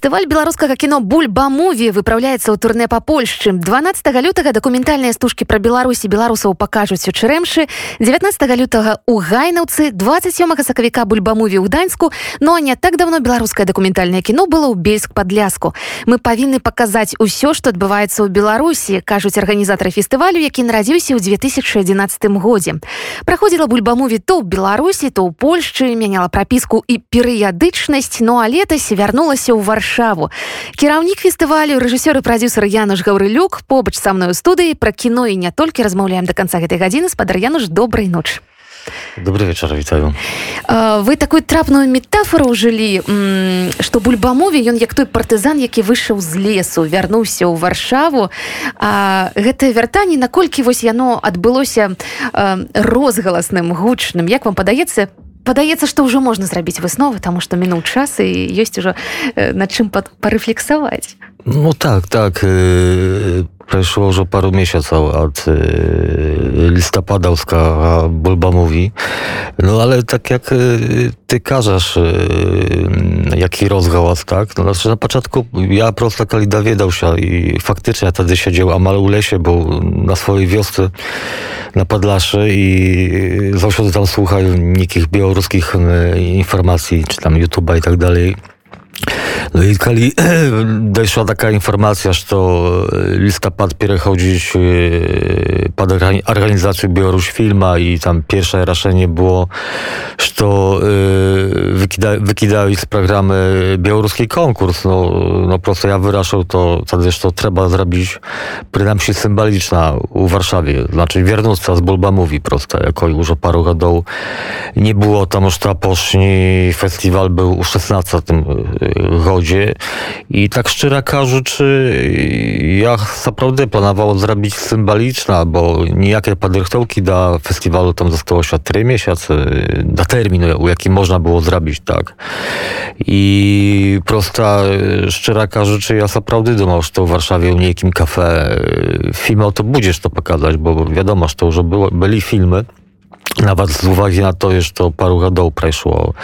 фестываль беларускага кіно бульбамуві выпраўляецца ў турне па польшчы. 12 лютага дакументальныя стужкі пра беларусі беларусаў пакажуць у чарэмшы 19 лютага у гайнаўцы 27 сакавіка бульбамуві ў даньску но не так давно беларускае дакументальнае кіно было ў бельск падляску мы павінны паказаць усё што адбываецца ў беларусі кажуць арганізатары фестывалю які нарадзіўся ў 2011 годзе. Праходзіла бульбамуві то ў беларусі то ў польшчы мяняла прапіску і перыядычнасць. Ну а летась вярнулася ў варшаву. Кіраўнік фестывалю рэжысёр і прадюсер Януш гаўрылюк побач са мной у студыі. Пра кіно і не толькі размаўляем до конца гэтай гадзіны. Спадар Януш добрай ноч Добрый вечер, вітаю. Вы такую трапную метафору ўжылі, што бульбамове ён як той партызан, які выйшаў з лесу, вярнуўся ў варшаву. Гэтае вяртанне, наколькі вось яно адбылося розгаласным, гучным, як вам падаецца, падаецца што ўжо можна зрабіць высновы таму што мінуў час і ёсць ужо над чым парэфлексаваць ну так так Prešlo už o paru mesiacov od y, listopadovska Bulba mówi. No ale tak jak y, ty każesz, y, jaki rozgałas, tak? No, znaczy na początku ja prosto kali dowiedział się i faktycznie ja wtedy siedział amal u lesie, bo na swojej wiosce na Podlaszy i zawsze tam słuchał nikich białoruskich informacji, czy tam YouTube'a i tak dalej. No i kali doszła taka informacja, że listopad переchodzić pod organizację Białoruś Filma i tam pierwsze raszenie było, że wykida, wykidały z programy białoruski konkurs. No, no prosto ja wyraszał to, wtedy że to trzeba zrobić przynajmniej symboliczna u Warszawie. Znaczy wiernostka z Bulba mówi prosto, jako już o paru lat nie było tam już ta poszli festiwal był u 16 godzie i tak szczerze кажучи, ja naprawdę planował zrobić symboliczna, bo nijakie podrychtowki do festiwalu tam zostało się 3 miesiące, do terminu, u jakim można było zrobić, tak. I prosta, szczera кажучи, ja naprawdę думał, że to w Warszawie u niejakim kafe filmu to będziesz to pokazać, bo wiadomo, że to już było, byli filmy, nawet z uwagi na to, że to paru lat przeszło.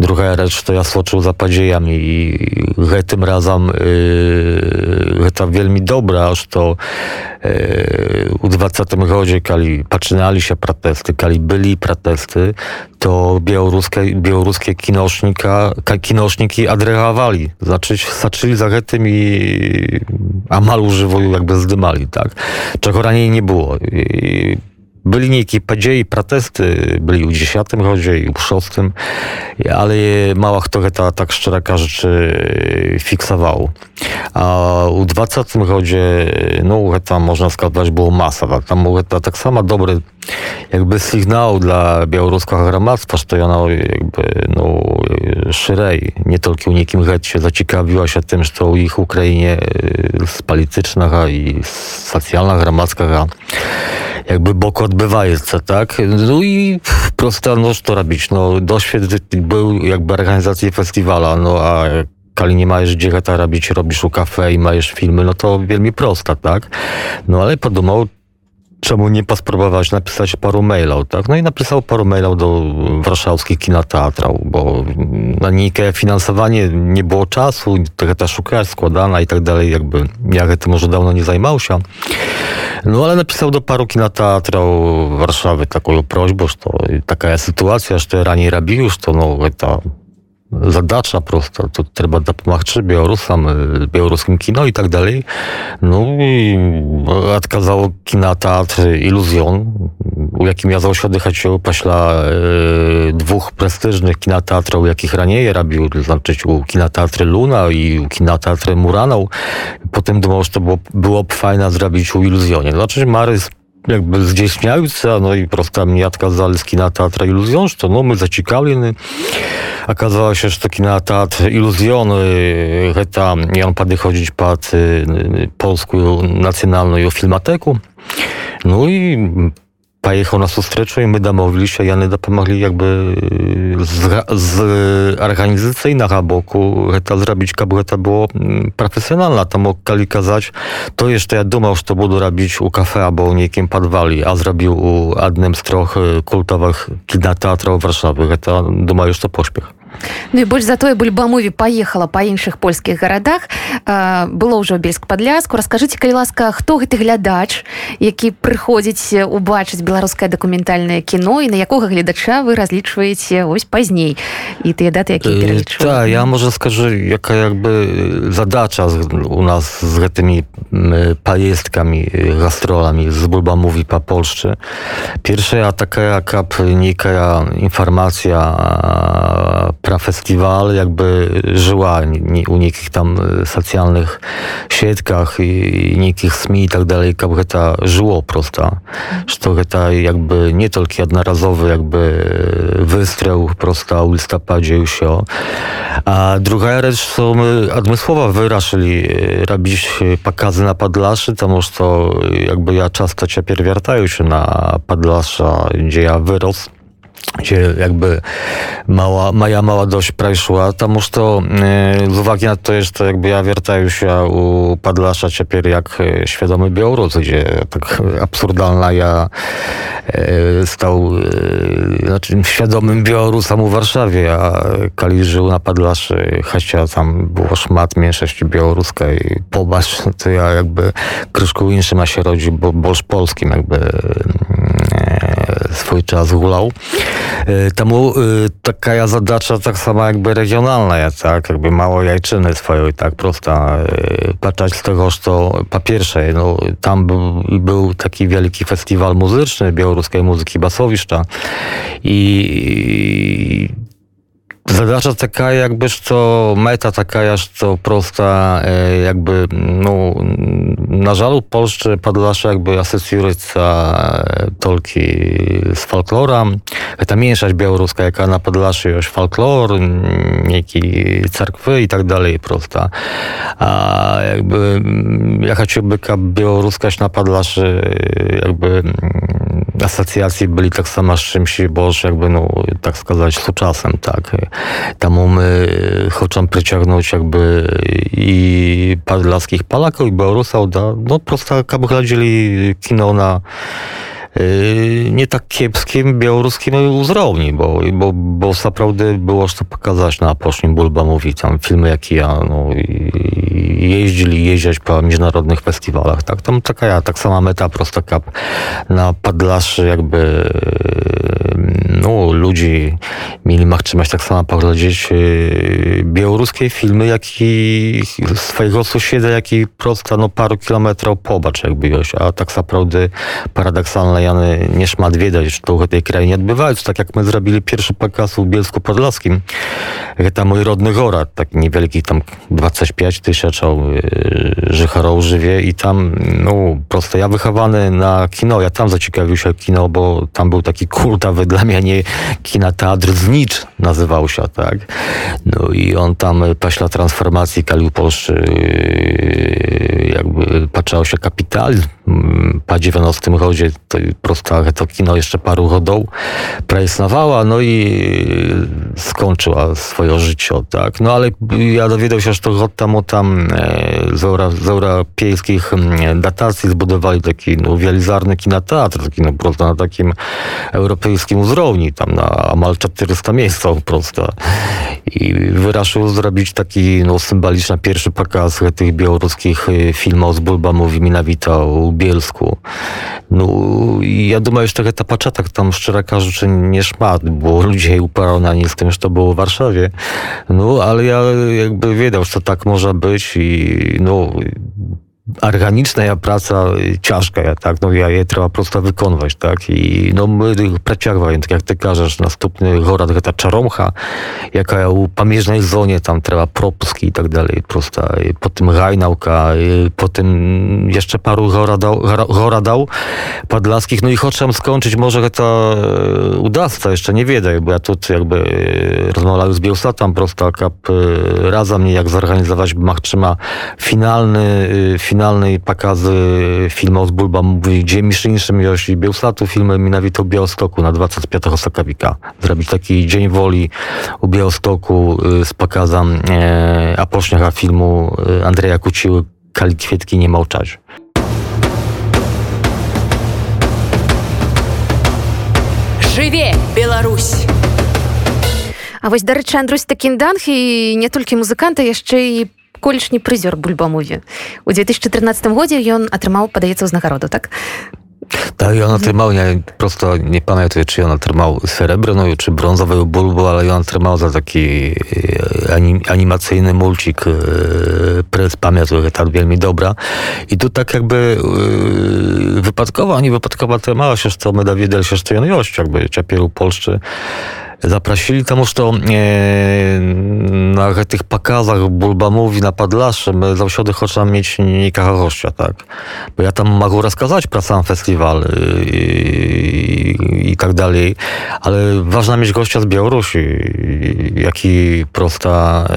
Druga rzecz, to ja soczył za padziejami i tym razem yy, to wielmi dobra, że to yy, u 20 rodzie, kali paczynali się protesty, kali byli protesty, to białoruskie, białoruskie kinosznika, kinoszniki adreagowali. Znaczy, zaczęli za tym i amal używają jakby zdymali, tak? Czego raniej nie było. I, byli niejakie dzieje, protesty, byli u dziesiątym rodzie i u szóstym, ale mała, kto ta tak szczera rzeczy fiksował. A u dwudziestym rodzie, no to można skazać było masa, tak? tam to tak samo dobry jakby sygnał dla białoruskiego gromadztwa, że ono jakby no, szerzej, nie tylko u niekim się zaciekawiła się tym, że u ich Ukrainie y, z politycznego i socjalna gromadzka jakby bok odbywają się, tak? No i prosta, no co robić? No doświadczeń był jakby organizacji festiwala, no a kali nie masz gdzie to robić, robisz u kafe i masz filmy, no to wielmi prosta, tak? No ale podumał, czemu nie spróbować napisać paru mailów, tak? No i napisał paru mailów do warszawskich kinoteatrów, bo na nikie finansowanie nie było czasu, trochę ta szukać składana i tak dalej, jakby jak to może dawno nie zajmował się. No ale napisał do paru kinoteatrów Warszawy taką prośbę, że to taka sytuacja, że raniej robi już to no, ta zadacza prosta, to trzeba dopomagać Białorusom, białoruskim kino i tak dalej. No i odkazało kinoteatr Iluzjon, u jakim ja zaosiadych się paśla e, dwóch prestiżnych kinoteatrów, jakich raniej robił, znaczy u kinoteatry Luna i u kinoteatry Muranał. Potem думал, że to było, było fajne zrobić u Iluzjonie. Znaczy Marys jakby zdійсняються, no i просто мне отказали с кинотеатра «Иллюзион», что ну, мы зацікавлены. Оказалось, что кинотеатр «Иллюзион» это он подходить под polską nacjonalną filmotekę. No i pojechał na sustryczu i my domowili się, i oni dopomogli jakby y, z, z organizacyjna raboku, to zrobić, jakby to było mm, profesjonalna, to mogli kazać, to jeszcze ja dumał, że to budu robić u kafe albo niekim podwali, a zrobił u jednym z troch y, kultowych kinoteatrów Warszawy, to duma już to pośpiech. Ну і больш затое бульбамові паехала па іншых польскіх гарадах. Было ўжо бельск падляску раскажыце калі ласка хто гэты глядач які прыходзіць убачыць беларускае дакументальнае кіно і на якога гледача вы разлічваеце ось пазней і тыя даты якія та я можа скажу яка як бы задача у нас з гэтымі паездкамі гастролами з бульбамові па Польшчы. Першая такая каб нейкая інфармацыя про festiwal jakby żyła u niekich tam socjalnych siatkach i niekich SMI i tak dalej, jak to żyło prosto. Że to jakby nie tylko jednorazowy jakby wystrzał prosto w listopadzie już A druga rzecz, co my admysłowo wyraszyli robić pokazy na Padlaszy, to może to jakby ja często ciepło wiertaję się na Padlasza, gdzie ja wyrósł gdzie jakby mała, moja mała dość przeszła, tam już to z uwagi na to jest jakby ja wiertаю się u Padlasza ciepło jak świadomy Białorus, gdzie tak absurdalna ja stał znaczy świadomym Białorusem u Warszawie, a Kali żył na Padlaszy, chociaż tam było szmat mniejszości białoruskiej, popatrz, to ja jakby troszkę innym ma się rodzi, bo bolsz polskim jakby swój czas gulał. Temu taka zadacza tak sama jakby regionalna, tak? Jakby mało jajczyny swojej, tak prosta. Patrzeć z tego, że to po pierwsze, no, tam był, był taki wielki festiwal muzyczny białoruskiej muzyki basowiszcza i Zadacza taka jakbyż to meta taka jaż to prosta jakby no na żalu Polsce Podlasze jakby asocjująca tolki z folklorem. Ta mniejszość białoruska jaka na Podlasze już folklor, nieki cerkwy i tak dalej prosta. A jakby ja chciałbym, aby białoruskaś na Podlasze jakby asocjacji byli tak samo z czymś, bo jakby, no, tak сказать, z czasem, tak. Temu my chcemy przyciągnąć jakby i podlaskich Polaków, i Białorusów, no prosto, gladzili kino na nie tak kiepskim białoruskim uzrowni, bo, bo, bo naprawdę było co pokazać na Posznim Bulba mówi tam filmy jak ja, no i jeździli, jeździć po międzynarodnych festiwalach, tak, tam taka tak sama meta prosta kap na Padlaszy jakby no, ludzi mieli machczymać tak samo poglądać białoruskie filmy, jak i swojego sąsiada, jak i prosto no, paru kilometrów pobacz jakby już, a tak naprawdę paradoksalne Jany nie szmat wiedzieć, że to w tej krainie odbywają, tak jak my zrobili pierwszy pokaz w Bielsku Podlaskim, to mój rodny Gorad, taki niewielki, tam 25 tysięcy życharów żywie i tam, no, prosto ja wychowany na kino, ja tam zaciekawił się kino, bo tam był taki kultowy dla mnie nie kinoteatr Znicz nazywał się, tak. No i on tam paśla transformacji Kaliu Polszczy jakby patrzał się kapitalizm po 90 rodzie to prosto to kino jeszcze paru rodą praisnowała, no i skończyła swoje życie, tak. No ale ja dowiedział się, że to rok temu tam z europejskich datacji zbudowali taki no, wielizarny kinoteatr, taki no prosto na takim europejskim uzrowni, tam na amal 400 miejsc prosto. I wyraszył zrobić taki no, symboliczny pierwszy pokaz tych białoruskich filmów z Bulbamów i Minawita u Bielsku. No i ja думаю, że ta paczatak tam szczerze кажучи nie szmat, bo ludzie uparł na nie z tym, że to było w Warszawie. No ale ja jakby wiedział, że to tak może być Петрович, и, ну, organiczna praca ciężka, ja, tak, no ja je trzeba prosto wykonywać, tak, i no my przeciągamy, tak jak ty każesz, następny gorad, ta czaromcha, jaka u pamiężnej zonie tam trzeba propuski i tak dalej, prosto, i potem rajnałka, potem jeszcze paru goradał, goradał podlaskich, no i chcę skończyć, może to uda się, jeszcze nie wiedę, bo ja tu jakby rozmawiałem z Bielsatem, prosto, jak razem jak zorganizować machczyma finalny, finalnej pokazy filmu z Bulba mówi, gdzie mistrzem Josi Białstatu filmy Minawito Białostoku na 25 Sokawika. Zrobić taki Dzień Woli u Białostoku z pokazem e, apośniaka filmu Andrzeja Kuciły Kali Kwietki nie mołczać. Żywie Białoruś! А вось дарэчы Андрусь Такінданг і не толькі музыканта яшчэ і колішні прызёр бульбамуве у 2013 годзе ён атрымаў падаецца ўзнагароду так Tak, i on otrzymał, ja prosto nie pamiętam, czy on otrzymał srebrną, czy brązową bulbę, ale on otrzymał za taki e, anim, animacyjny mulcik e, prez pamięć, ta wielmi dobra. I tu tak jakby e, wypadkowo, a nie wypadkowo otrzymała się, co my dowiedzieli się, że jakby Czapieru Polszczy zaprosili, тому что e, na tych pokazach Bulbamowi na Padlasze my zawsze chcemy mieć nikogo gościa, tak? Bo ja tam mogę rozkazać про sam festiwal i, i, i tak dalej, ale ważna mieć gościa z Białorusi, jaki prosta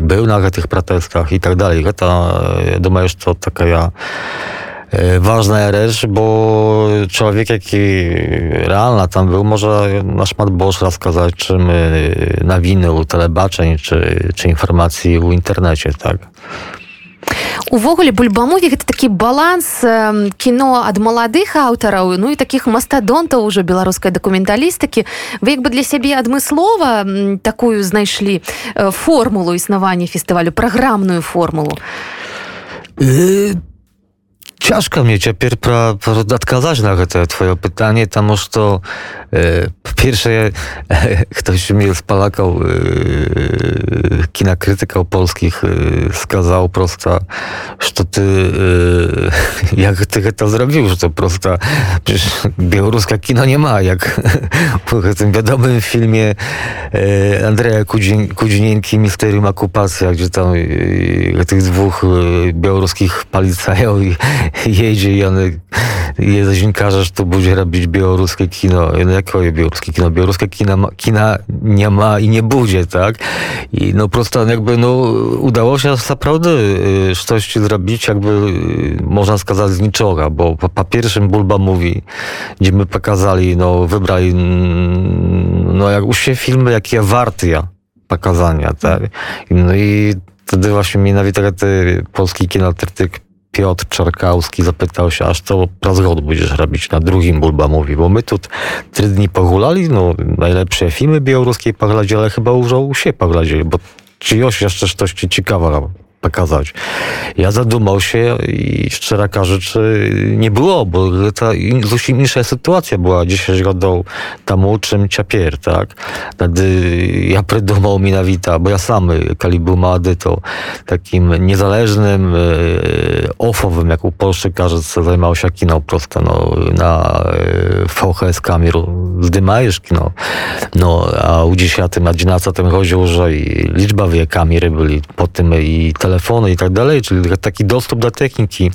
był na tych protestach i tak dalej. To, думаю, что taka ja ważna rzecz, bo człowiek, jaki realna tam był, może na szmat boż rozkazać, czy my nawiny u telebaczeń, czy, czy informacji u internecie, tak? увогуле бульбамуві гэта такі баланс э, кіно ад маладых аўтараў ну і таких мастадонтаў уже беларускай дакументалістыкі вы як бы для сябе адмыслова такую знайшлі формулу існавання фестывалю праграмную формулу Ciężko mi ciepier odkazać na to twoje pytanie, tam już to e, po pierwsze e, ktoś mi spalakał e, kina krytykał polskich e, skazał prosto, że ty e, jak ty to zrobił, że to prosto przecież białoruska kino nie ma, jak w tym wiadomym filmie e, Andrzeja Kudzinienki Misterium Okupacja, gdzie tam tych dwóch białoruskich policajów jedzie i one je zaźnikarze, że to będzie robić białoruskie kino. No jakie białoruskie kino? Białoruskie kina, kina nie ma i nie będzie, tak? I no ten jakby no, udało się naprawdę y, coś zrobić, jakby y, można skazać z niczego, bo po, po pierwszym Bulba mówi, gdzie my pokazali, no wybrali, no jak u się filmy, jakie wartia pokazania, tak. No i wtedy właśnie mnie nawet polski kinatrytyk Piotr Czarkowski zapytał się, aż co raz god będziesz robić na drugim Bulba mówi, bo my tu trzy dni pogulali, no najlepsze filmy białoruskie pogladzili, ale chyba już się pogladzili, bo czy jeszcze coś ci Ja zadumał się i szczera rzeczy nie było, bo to zupełnie inna sytuacja była 10 lat temu, czym ciapier, tak? Wtedy ja prydumał mi nawita, bo ja sam, był młody, to takim niezależnym, e, ofowym, jak u Polszczykarzy, zajmował się kino prosto, no, na VHS kameru zdymajesz kino. No, a u 10 na 11 chodziło, że liczba wie kamery byli po tym i telefony i tak dalej, czyli taki dostęp do techniki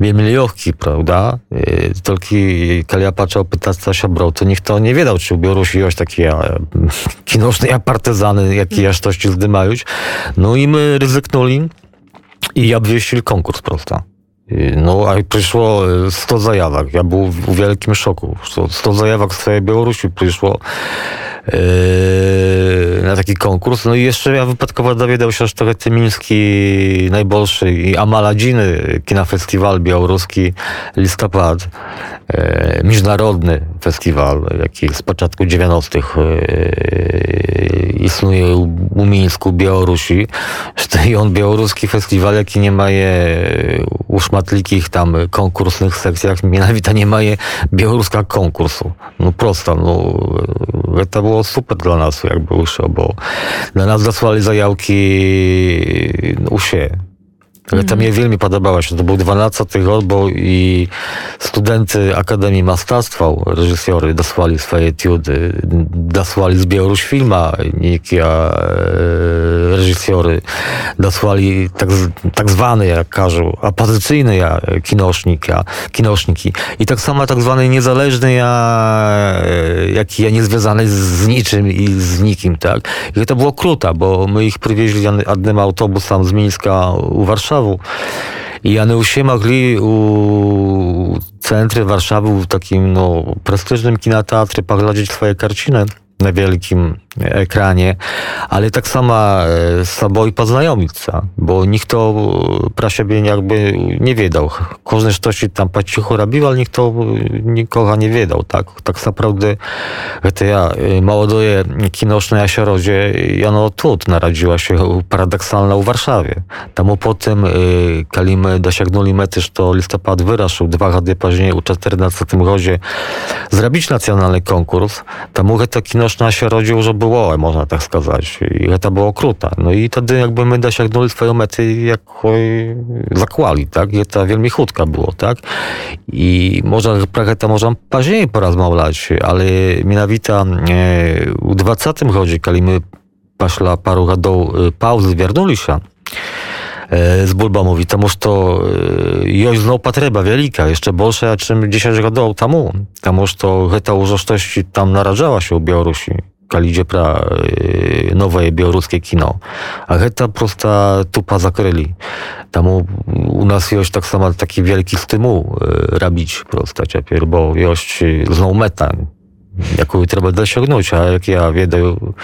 wiemy lekki, prawda? Y, tylko kiedy ja patrzę pytać się brał, to nikt to nie wiedział, czy u Białorusi jest takie kinoszne jak partyzany, jakie jasztości zdymają. No i my ryzyknuli i obwieścili konkurs prosto. Y, no, a przyszło 100 zajawek. Ja był w wielkim szoku. 100 zajawek z całej Białorusi przyszło. Yy, na taki konkurs. No i jeszcze ja wypadkowo dowiedział się, że to Tymiński najbolszy i Amaladziny, kina festiwal białoruski listopad, yy, międzynarodny festiwal, jaki z początku 90. Yy, istnieje u Mińsku, Białorusi. I on białoruski festiwal, jaki nie ma je u szmatlikich tam konkursnych sekcjach, mianowicie nie ma je białoruska konkursu. No prosto, no to było super dla nas, jakby już, bo dla nas zasłali zajałki u się. Ale to mnie wielmi podobało się. To był 12 rok, bo i studenty Akademii Masterstwa, reżysery, dosłali swoje etiudy, dosłali z Białoruś filma, niekie reżysery, dosłali tak, tak zwane, jak każą, opozycyjne ja, kinosznika, kinoszniki. I tak samo tak zwany niezależny ja, jaki ja niezwiązany z niczym i z nikim, tak. I to było kruta, bo my ich przywieźli jednym autobusem z Mińska u Warszawy, Warszawu. I one się mogli u centry Warszawy, w takim no, prestiżnym kinoteatrze poglądać swoje karciny. Na wielkim ekranie, ale tak samo e, z sobą poznajomić, bo nikt to pra siebie jakby nie wiedział. Każdy coś tam po cichu robił, ale nikt to nikogo nie wiedział, tak? Tak naprawdę to ja młodoje kinoszne Jasierodzie, no tu narodziła się paradoksalna u Warszawie. Tam potem, kiedy my dosięgnęli mety, to listopad wyraszył, dwa lata później, u 14 rodzie, zrobić nacjonalny konkurs, tam to kinoszne się rodził, że było, można tak сказać. I to było kruta. No i wtedy jakby my dosięgnęli swoją mety, jak zakłali, tak? I to wielmi chudka było, tak? I może trochę to można później porozmawiać, ale mianowicie e, u 20 rodzie, kiedy my пошла пару годов паузи, вернулися z bulbomów i tomuż to jest znowu potrzeba wielka, jeszcze bolsza, czym 10 lat temu. Tomuż to ta uroczystość tam narażała się u Białorusi. Kalidzie pra nowe białoruskie kino. A to prosta tupa zakryli. Tam u nas jest tak samo taki wielki stymuł robić prosta ciepło, bo jest znowu meta яку треба досягнуць а як я ведаю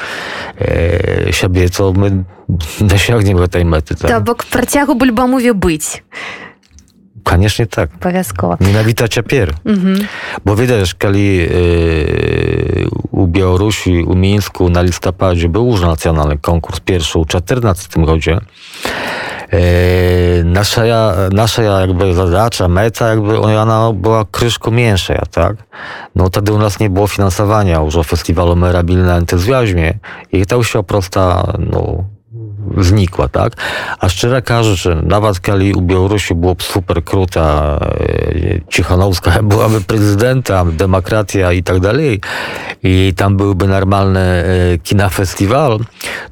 э, сябе то мы дасягнем гэтай мэты так. То бок працягу бульбамуве быць канешне так абавязкова менавіта цяпер бо ведаеш калі э, у Біеларусі у мінску на лістападзе быў уже нацыянальны конкурс першы ў 14 годзе nasza, nasza jakby zadacza, meta jakby ona była kryszką mniejsza, tak? No wtedy u nas nie było finansowania już o festiwalu Merabil na entuzjazmie i to się prosta, no, znikła, tak? A szczerze każdy, nawet kiedy u Białorusi było super kruta, e, Cichanowska byłaby prezydentem, demokracja i tak dalej, i tam byłby normalny e, kina festiwal,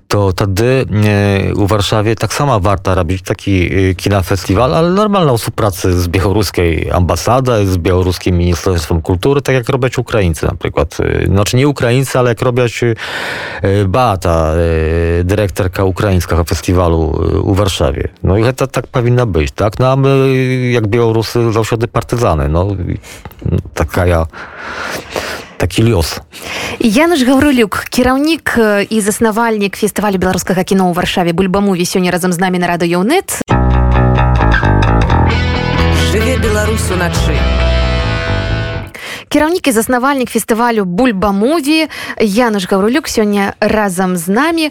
to wtedy e, u Warszawie tak samo warto robić taki kina festiwal, ale normalną współpracę z białoruskiej ambasadą, z białoruskim Ministerstwem Kultury, tak jak robią Ukraińcy na przykład. Znaczy nie Ukraińcy, ale jak robią Bata, dyrektorka ukraińska festiwalu u Warszawie. No i to tak powinno być, tak? No a my, jak Białorusy, zawsze partyzany. No, taka ja такі лёс Яныш гаўрылюк кіраўнік і заснавальнік фестывалю беларускага кіно ў варшаве бульбамуве сёння разам з намі на рада Ёнет жыве беларус уначы кіраўнік і заснавальнік фестывалю бульбамуві Януш гаўрылюк сёння разам з намі.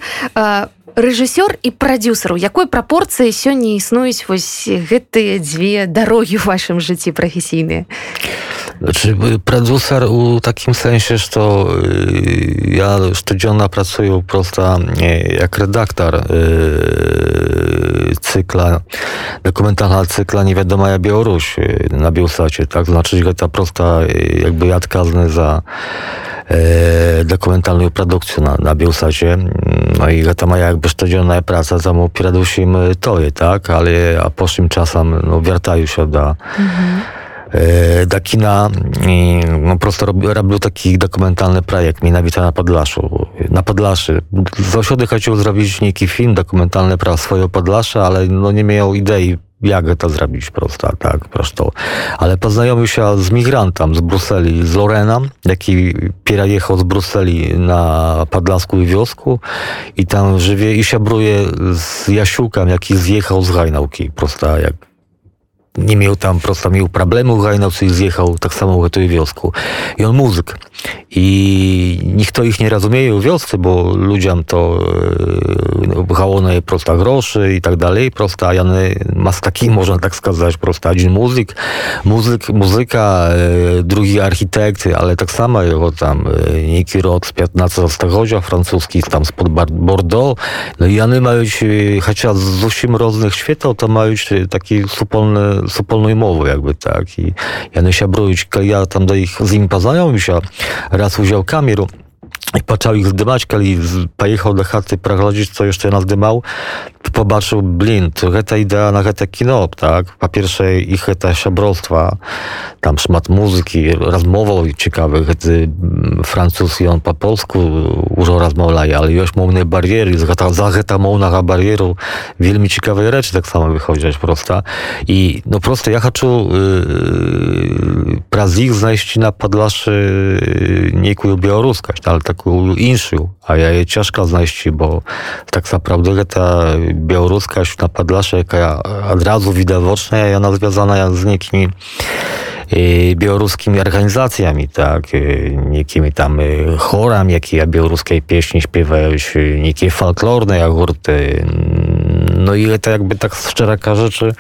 Рэжысёр і прадюсеру якой прапорцыі сёння існуюць вось гэтыя дзве дарогі ў вашым жыцці прафесійныя Znaczy, producer u takim sensie, że to ja szczodziona pracuję prosto jak redaktor cykla, dokumentalna cykla Nie wiadoma ja Białoruś na Bielsacie, tak? Znaczy, że ta prosta jakby ja odkazny za dokumentalną produkcję na, na. No i to moja jakby szczodziona praca, za mu pieradusimy to je, tak? Ale a poszłym czasem no, wracają się do mhm E, do kina mm, no, prosto robił, robił taki dokumentalny projekt Minawita na Podlaszu. Na Podlaszy. Z ośrodek chciał zrobić nieki film dokumentalny pra swoje Podlasze, ale no, nie miał idei jak to zrobić prosto, tak, prosto. Ale poznajomił się z migrantem z Brukseli, z Lorena, jaki pierajechał z Brukseli na Podlasku i Wiosku i tam żywie i się bruje z Jasiukiem, jaki zjechał z Hajnałki, prosta, jak nie miał tam prosto miał problemu gajnocy i zjechał tak samo w tej wiosku. I on muzyk. I nikt ich nie rozumie w wiosce, bo ludziom to brało na prosta groszy i tak dalej. Prosta, ja ma taki, można tak сказать, prosta jeden muzyk, muzyk, muzyka, drugi architekt, ale tak samo jego tam Niki rok z 15 stuleciach francuski, tam spod Bordeaux. No i one mają, chociaż z zusim różnych światów, to mają taki supolny супольної мови, якби так. І я не щабруючи, коли я там до їх з ним познайомився, раз узяв камеру, i począł ich zdymać, kiedy pojechał do chaty prowadzić, co jeszcze nas dymał, to pobaczył, blin, to ta idea na te kino, tak? Po pierwsze ich te szabrostwa, tam szmat muzyki, rozmową ciekawych, gdy Francuz i on po polsku ўжо размаўляе але ёсць моўныя бар'еры за гэта за гэта моўнага бар'еру вельмі цікавыя рэчы таксама выходзяць проста і ну просто я хочу э, праз іх знайсці на падлашы нейкую беларускасць але такую іншую а я е цяжка знайсці бо так сапраўды гэта беларускасць на падлашы якая адразу відавочная яна звязаная з нейкімі białoruskimi organizacjami, tak, niekimi tam chorami, jakie białoruskie pieśni śpiewają, niekie folklorne jagurty. No i to jakby tak szczera rzeczy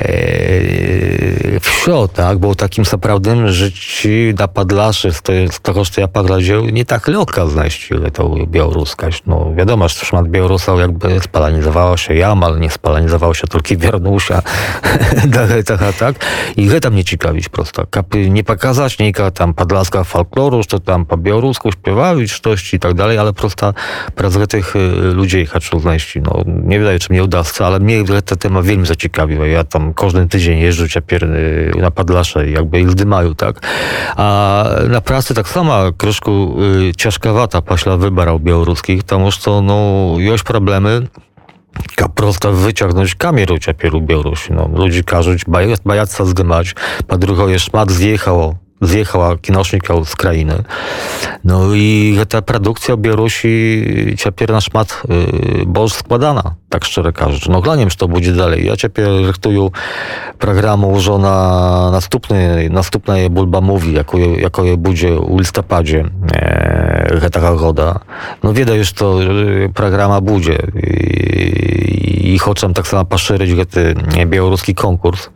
Eee, wsio, tak, bo takim zaprawdem życi na Padlaszy, z, tego, co ja podlaził, nie tak lekko znaleźć to białoruska. No wiadomo, że szmat Białorusa jakby spalanizowało się ja ale nie spalanizowało się tylko Wiernusia, dalej tak. tak. I ile tam nie ciekawić prosto. Kapy nie pokazać, nika tam Padlaska folkloru, że tam po białorusku śpiewali, coś i tak dalej, ale prosta prawda tych e, ludzi, jak znaleźć, no nie wydaje, czy mnie udawca, ale mnie ten temat wielmi zaciekawił. Ja tam każdy tydzień jeżdżę ciapier na Padlasze, jakby ich zdymają, tak. A na pracy tak samo troszkę y, ciężkawata paśla wybarał białoruskich, tam to, no, już problemy, prosto wyciągnąć kamerę ciapieru Białorusi. No, ludzi każą bajaca zdymać, po drugie szmat zjechało zjechała kinošnika z krainy. No i ta produkcja Białorusi ciepie na szmat y, boż składana, tak szczerze кажучи. No glaniem, że to będzie dalej. Ja ciepie rychtuję programu już na następny, następne Bulba Mówi, jako, jako je będzie w listopadzie e, taka goda. No wieda już to programa będzie. I, i chcę tak samo poszerzyć ten białoruski konkurs,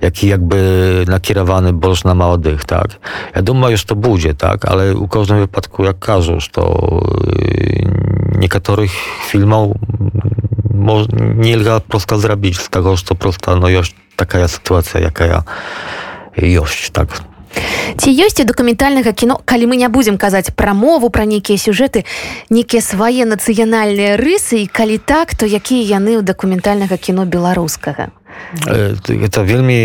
jaki jakby nakierowany boż na młodych, tak. Ja думаю, że to będzie, tak, ale u każdym wypadku, jak każesz, to niektórych filmów zrobić z tego, że to prosto, no już taka sytuacja, jaka ja ёсць так ці ёсць у дакументальнага кіно калі мы не будзем казаць пра мову пра нейкія сюжэты нейкія свае нацыянальныя рысы і калі так то якія яны ў дакументальнага кіно беларускага? Это вельмі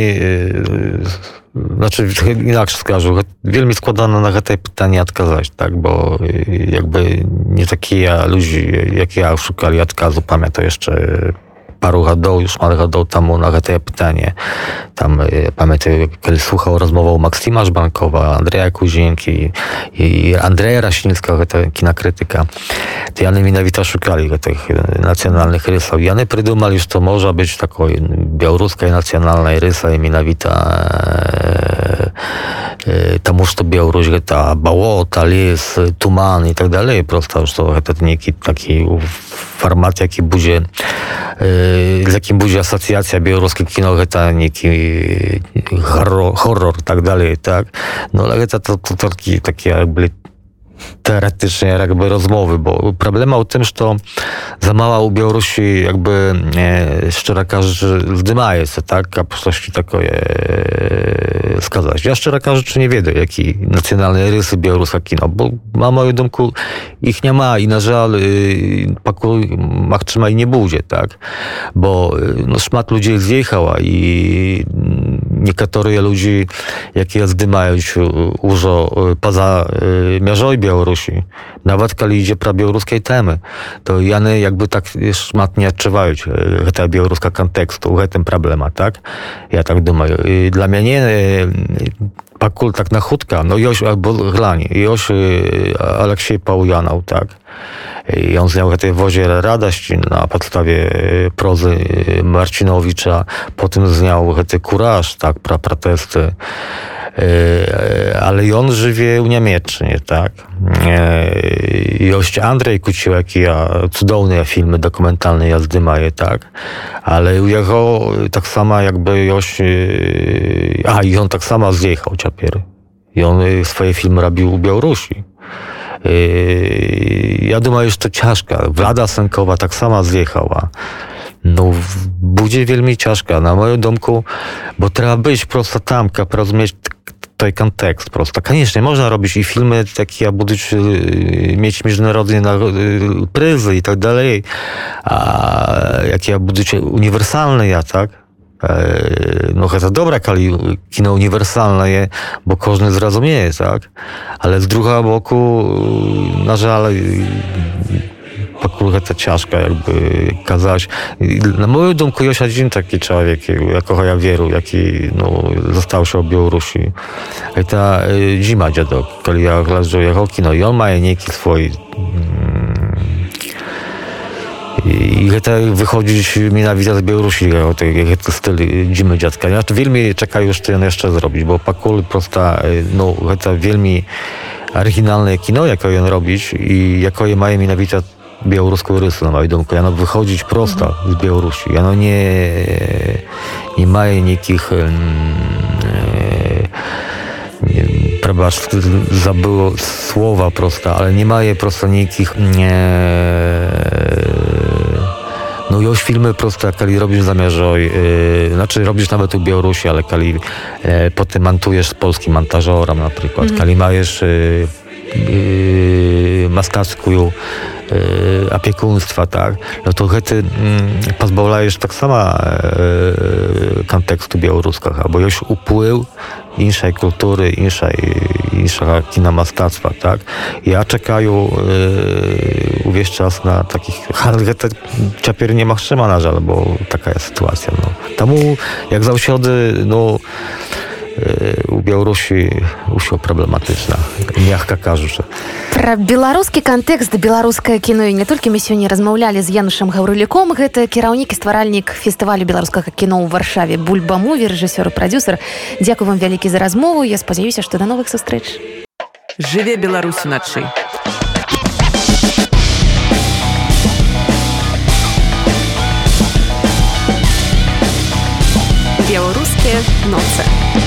znaczy inaczej skażu, wielmi składano na te pytanie odkazać, tak, bo jakby nie takie ja ludzi, jak ja szukali Marugadou, już Marugadou tam na to e, pytanie. Tam e, pamiętam, kiedy słuchał rozmową o Maksima Żbankowa, Andrzeja Kuzinki i Andrzeja Rasińskiego, to kina krytyka. To Jany Minawita szukali tych e, nacjonalnych rysów. Jany Prydumal już to może być taką białoruskiej nacjonalnej rysa i Minawita таму што Беларусь гэта балота лес туман і так далей просто што гэта нейкі такі фармат які будзе з якім будзе асацыяцыя беларускі кіно гэта нейкі хоррор так далей так. Ну гэта to, to, teoretycznie jakby rozmowy, bo problem o tym, że to za mała u Białorusi jakby e, szczera każdy zdymає tak, a po prostu tako je. Ja szczera każdy czy nie wiem, jakie nacjonalne rysy białoruska kino, bo na moją domku ich nie ma i na żal e, paku trzyma i nie budzie, tak, bo e, no, szmat ludzi zjechała i niektórzy ludzie, jakie zdymają już poza miażoj Białorusi, nawet kiedy idzie pra białoruskiej temy, to jany jakby tak szmat nie odczuwają ta białoruska kontekstu, w tym problema, tak? Ja tak думаю. I dla mnie nie pakul tak na chudka, no Joś albo Joś Aleksiej Pałujanow, tak? I on zniał tej wozie radość na podstawie prozy Marcinowicza, potem zniał te kuraż, tak, pra protesty. Ale on żywie u Niemiecznie, tak? Jość Andrzej Kuciłek, ja cudowne filmy dokumentalne jazdy maje, tak? Ale u jego tak samo jakby Jość, a i on tak samo zjechał ciapiery. I on swoje filmy robił u Białorusi. Ja думаю, że to ciężka. Wlada Sękowa tak sama zjechała. No, będzie wielmi ciężka, na moim domku, bo trzeba być prosto tam, rozumieć tutaj kontekst prosto. Tak, koniecznie można robić i filmy takie, a budyć, y, mieć międzynarodne y, pryzy i tak dalej, a jakie budyć uniwersalne ja, tak? E, no to dobra kino uniwersalne je, bo każdy zrozumieje, tak? Ale z drugiego boku, y, na żal, жаль пакуль гэта цяжка як бы казаць на мою думку ёсць адзін такі чалавек якога я веру які ну застаўся ў беларусі это зіма дзядок калі я гляджу яго кіно ён мае нейкі свой i гэта выходзіць менавіта з Беларусі гэты стыль дзімы дзядка я вельмі чакаю што ён яшчэ зробіць бо пакуль проста ну гэта вельмі арыгінальнае кіно якое ён робіць і якое мае менавіта białoruską rysę na moją думку. Яно wychodzić prosto z Białorusi. Яно nie, nie ma никаких Przepraszam, zabyło słowa prosta, ale nie ma je prosto nikich nie, no już filmy prosto, kali robisz zamierzoj, yy, znaczy robisz nawet u Białorusi, ale kali yy, potem montujesz z polskim montażorem na przykład, mm -hmm. kali majesz yy, yy, maskackują y, tak? No to chety y, mm, pozbawiasz tak sama y, kontekstu białoruskiego, bo już upływ innej kultury, innej, innego kinemastarstwa, tak? Ja czekaję y, wiesz czas na takich, ale to nie ma trzyma na żal, bo taka jest sytuacja, no. Temu, jak zawsiody, no у беларусі ўсё праблематычна. Мягка кажучы. Пра беларускі кантэкст беларускае кіно. І не толькі мы сёння размаўлялі з янушам гаўрыліком гэта кіраўнік і стваральнік фестывалю беларускага кіно ў варшаве бульбаму рэжысёр прадюсер Дякую вам вялікі за размову. Я спадзяюся што да новых сустрэч. Жыве беларусь уначы. Беларускія ноцы